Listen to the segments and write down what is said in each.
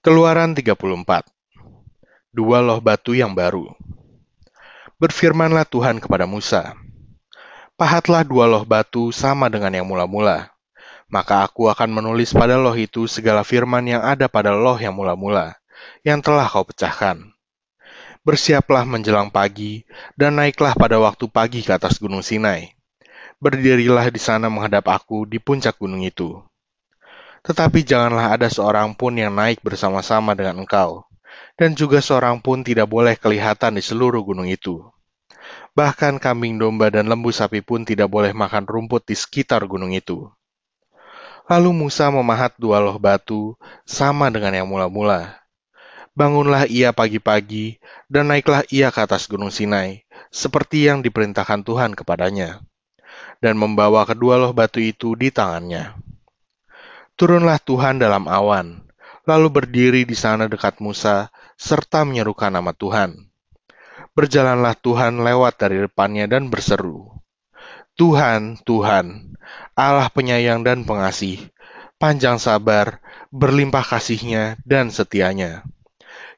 Keluaran 34 Dua loh batu yang baru Berfirmanlah Tuhan kepada Musa, Pahatlah dua loh batu sama dengan yang mula-mula, maka aku akan menulis pada loh itu segala firman yang ada pada loh yang mula-mula, yang telah kau pecahkan. Bersiaplah menjelang pagi, dan naiklah pada waktu pagi ke atas gunung Sinai. Berdirilah di sana menghadap aku di puncak gunung itu tetapi janganlah ada seorang pun yang naik bersama-sama dengan engkau, dan juga seorang pun tidak boleh kelihatan di seluruh gunung itu. Bahkan kambing domba dan lembu sapi pun tidak boleh makan rumput di sekitar gunung itu. Lalu Musa memahat dua loh batu, sama dengan yang mula-mula. Bangunlah ia pagi-pagi, dan naiklah ia ke atas gunung Sinai, seperti yang diperintahkan Tuhan kepadanya, dan membawa kedua loh batu itu di tangannya. Turunlah Tuhan dalam awan, lalu berdiri di sana dekat Musa, serta menyerukan nama Tuhan. Berjalanlah Tuhan lewat dari depannya dan berseru, Tuhan, Tuhan, Allah penyayang dan pengasih, panjang sabar, berlimpah kasihnya dan setianya,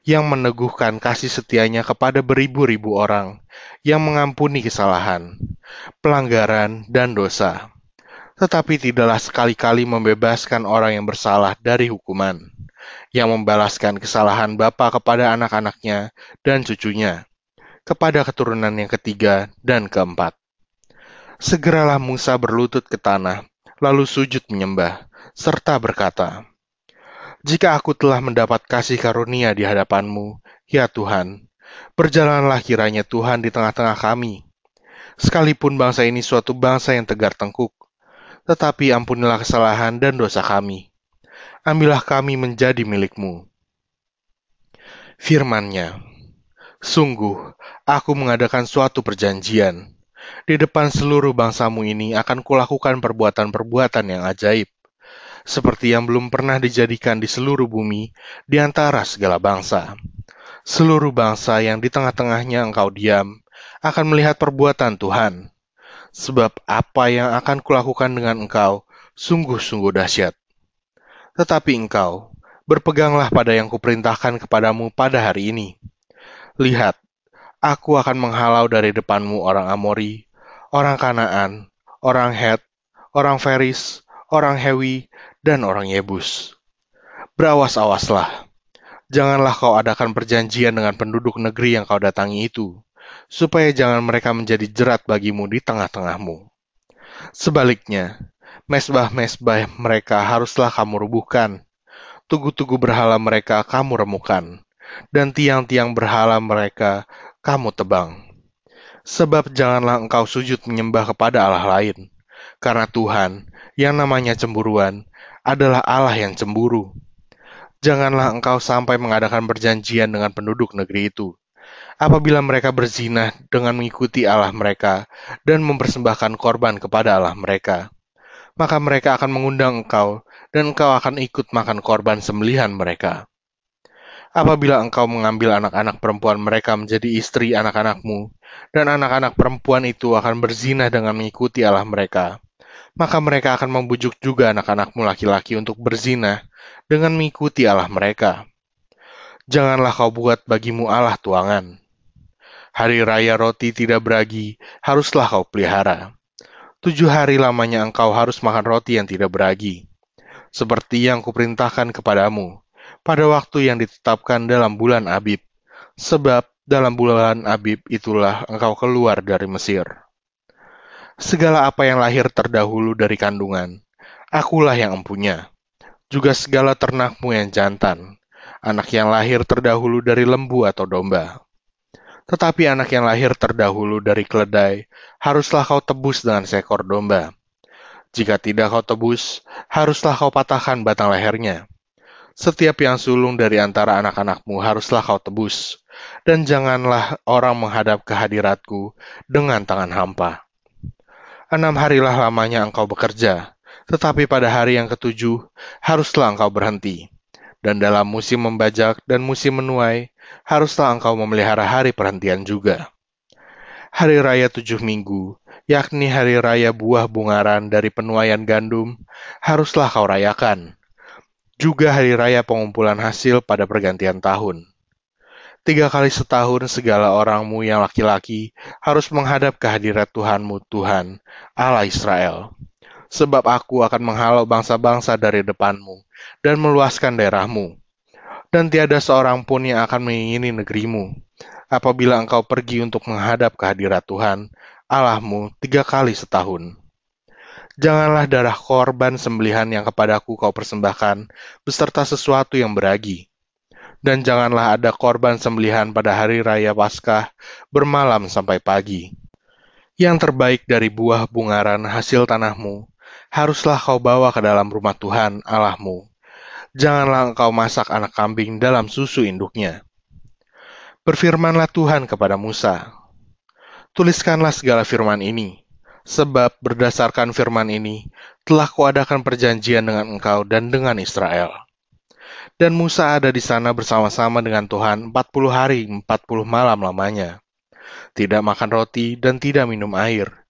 yang meneguhkan kasih setianya kepada beribu-ribu orang, yang mengampuni kesalahan, pelanggaran, dan dosa tetapi tidaklah sekali-kali membebaskan orang yang bersalah dari hukuman, yang membalaskan kesalahan bapa kepada anak-anaknya dan cucunya, kepada keturunan yang ketiga dan keempat. Segeralah Musa berlutut ke tanah, lalu sujud menyembah, serta berkata, Jika aku telah mendapat kasih karunia di hadapanmu, ya Tuhan, berjalanlah kiranya Tuhan di tengah-tengah kami, sekalipun bangsa ini suatu bangsa yang tegar tengkuk, tetapi ampunilah kesalahan dan dosa kami. Ambillah kami menjadi milikmu. Firmannya, Sungguh, aku mengadakan suatu perjanjian. Di depan seluruh bangsamu ini akan kulakukan perbuatan-perbuatan yang ajaib, seperti yang belum pernah dijadikan di seluruh bumi di antara segala bangsa. Seluruh bangsa yang di tengah-tengahnya engkau diam akan melihat perbuatan Tuhan, sebab apa yang akan kulakukan dengan engkau sungguh-sungguh dahsyat. Tetapi engkau, berpeganglah pada yang kuperintahkan kepadamu pada hari ini. Lihat, aku akan menghalau dari depanmu orang Amori, orang Kanaan, orang Het, orang Feris, orang Hewi, dan orang Yebus. Berawas-awaslah, janganlah kau adakan perjanjian dengan penduduk negeri yang kau datangi itu, supaya jangan mereka menjadi jerat bagimu di tengah-tengahmu. Sebaliknya, mesbah-mesbah mereka haruslah kamu rubuhkan, tugu-tugu berhala mereka kamu remukan, dan tiang-tiang berhala mereka kamu tebang. Sebab janganlah engkau sujud menyembah kepada Allah lain, karena Tuhan, yang namanya cemburuan, adalah Allah yang cemburu. Janganlah engkau sampai mengadakan perjanjian dengan penduduk negeri itu, apabila mereka berzina dengan mengikuti Allah mereka dan mempersembahkan korban kepada Allah mereka. Maka mereka akan mengundang engkau, dan engkau akan ikut makan korban sembelihan mereka. Apabila engkau mengambil anak-anak perempuan mereka menjadi istri anak-anakmu, dan anak-anak perempuan itu akan berzina dengan mengikuti Allah mereka, maka mereka akan membujuk juga anak-anakmu laki-laki untuk berzina dengan mengikuti Allah mereka. Janganlah kau buat bagimu Allah tuangan Hari raya roti tidak beragi, haruslah kau pelihara. Tujuh hari lamanya engkau harus makan roti yang tidak beragi. Seperti yang kuperintahkan kepadamu, pada waktu yang ditetapkan dalam bulan Abib. Sebab dalam bulan Abib itulah engkau keluar dari Mesir. Segala apa yang lahir terdahulu dari kandungan, akulah yang empunya. Juga segala ternakmu yang jantan, anak yang lahir terdahulu dari lembu atau domba tetapi anak yang lahir terdahulu dari keledai, haruslah kau tebus dengan seekor domba. Jika tidak kau tebus, haruslah kau patahkan batang lehernya. Setiap yang sulung dari antara anak-anakmu haruslah kau tebus, dan janganlah orang menghadap ke hadiratku dengan tangan hampa. Enam harilah lamanya engkau bekerja, tetapi pada hari yang ketujuh haruslah engkau berhenti. Dan dalam musim membajak dan musim menuai, haruslah engkau memelihara hari perhentian juga. Hari raya tujuh minggu, yakni hari raya buah bungaran dari penuaian gandum, haruslah kau rayakan. juga hari raya pengumpulan hasil pada pergantian tahun. Tiga kali setahun segala orangmu yang laki-laki harus menghadap ke hadirat Tuhanmu Tuhan, Allah Israel. Sebab aku akan menghalau bangsa-bangsa dari depanmu dan meluaskan daerahmu. Dan tiada seorang pun yang akan mengingini negerimu. Apabila engkau pergi untuk menghadap ke hadirat Tuhan, Allahmu tiga kali setahun. Janganlah darah korban sembelihan yang kepadaku kau persembahkan, beserta sesuatu yang beragi dan janganlah ada korban sembelihan pada hari raya Paskah bermalam sampai pagi. Yang terbaik dari buah bungaran hasil tanahmu, haruslah kau bawa ke dalam rumah Tuhan Allahmu. Janganlah engkau masak anak kambing dalam susu induknya. Berfirmanlah Tuhan kepada Musa, Tuliskanlah segala firman ini, sebab berdasarkan firman ini, telah kuadakan perjanjian dengan engkau dan dengan Israel dan Musa ada di sana bersama-sama dengan Tuhan 40 hari 40 malam lamanya. Tidak makan roti dan tidak minum air.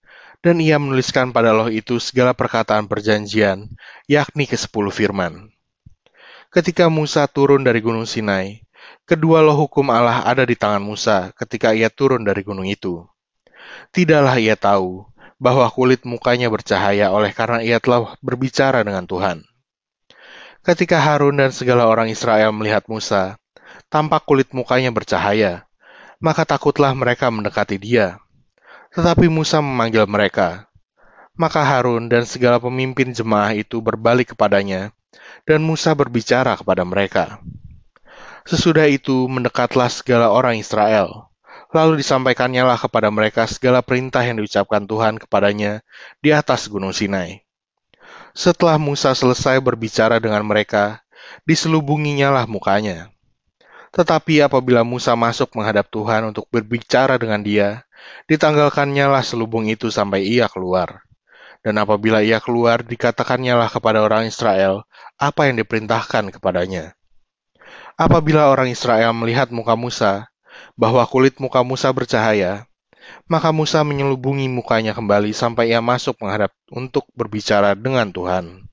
Dan ia menuliskan pada loh itu segala perkataan perjanjian, yakni ke sepuluh firman. Ketika Musa turun dari gunung Sinai, kedua loh hukum Allah ada di tangan Musa ketika ia turun dari gunung itu. Tidaklah ia tahu bahwa kulit mukanya bercahaya oleh karena ia telah berbicara dengan Tuhan. Ketika Harun dan segala orang Israel melihat Musa, tampak kulit mukanya bercahaya, maka takutlah mereka mendekati dia. Tetapi Musa memanggil mereka. Maka Harun dan segala pemimpin jemaah itu berbalik kepadanya, dan Musa berbicara kepada mereka. Sesudah itu mendekatlah segala orang Israel. Lalu disampaikannya lah kepada mereka segala perintah yang diucapkan Tuhan kepadanya di atas gunung Sinai. Setelah Musa selesai berbicara dengan mereka, diselubunginya lah mukanya. Tetapi apabila Musa masuk menghadap Tuhan untuk berbicara dengan dia, ditanggalkannya lah selubung itu sampai ia keluar. Dan apabila ia keluar, dikatakannya lah kepada orang Israel apa yang diperintahkan kepadanya. Apabila orang Israel melihat muka Musa, bahwa kulit muka Musa bercahaya, maka Musa menyelubungi mukanya kembali sampai ia masuk menghadap untuk berbicara dengan Tuhan.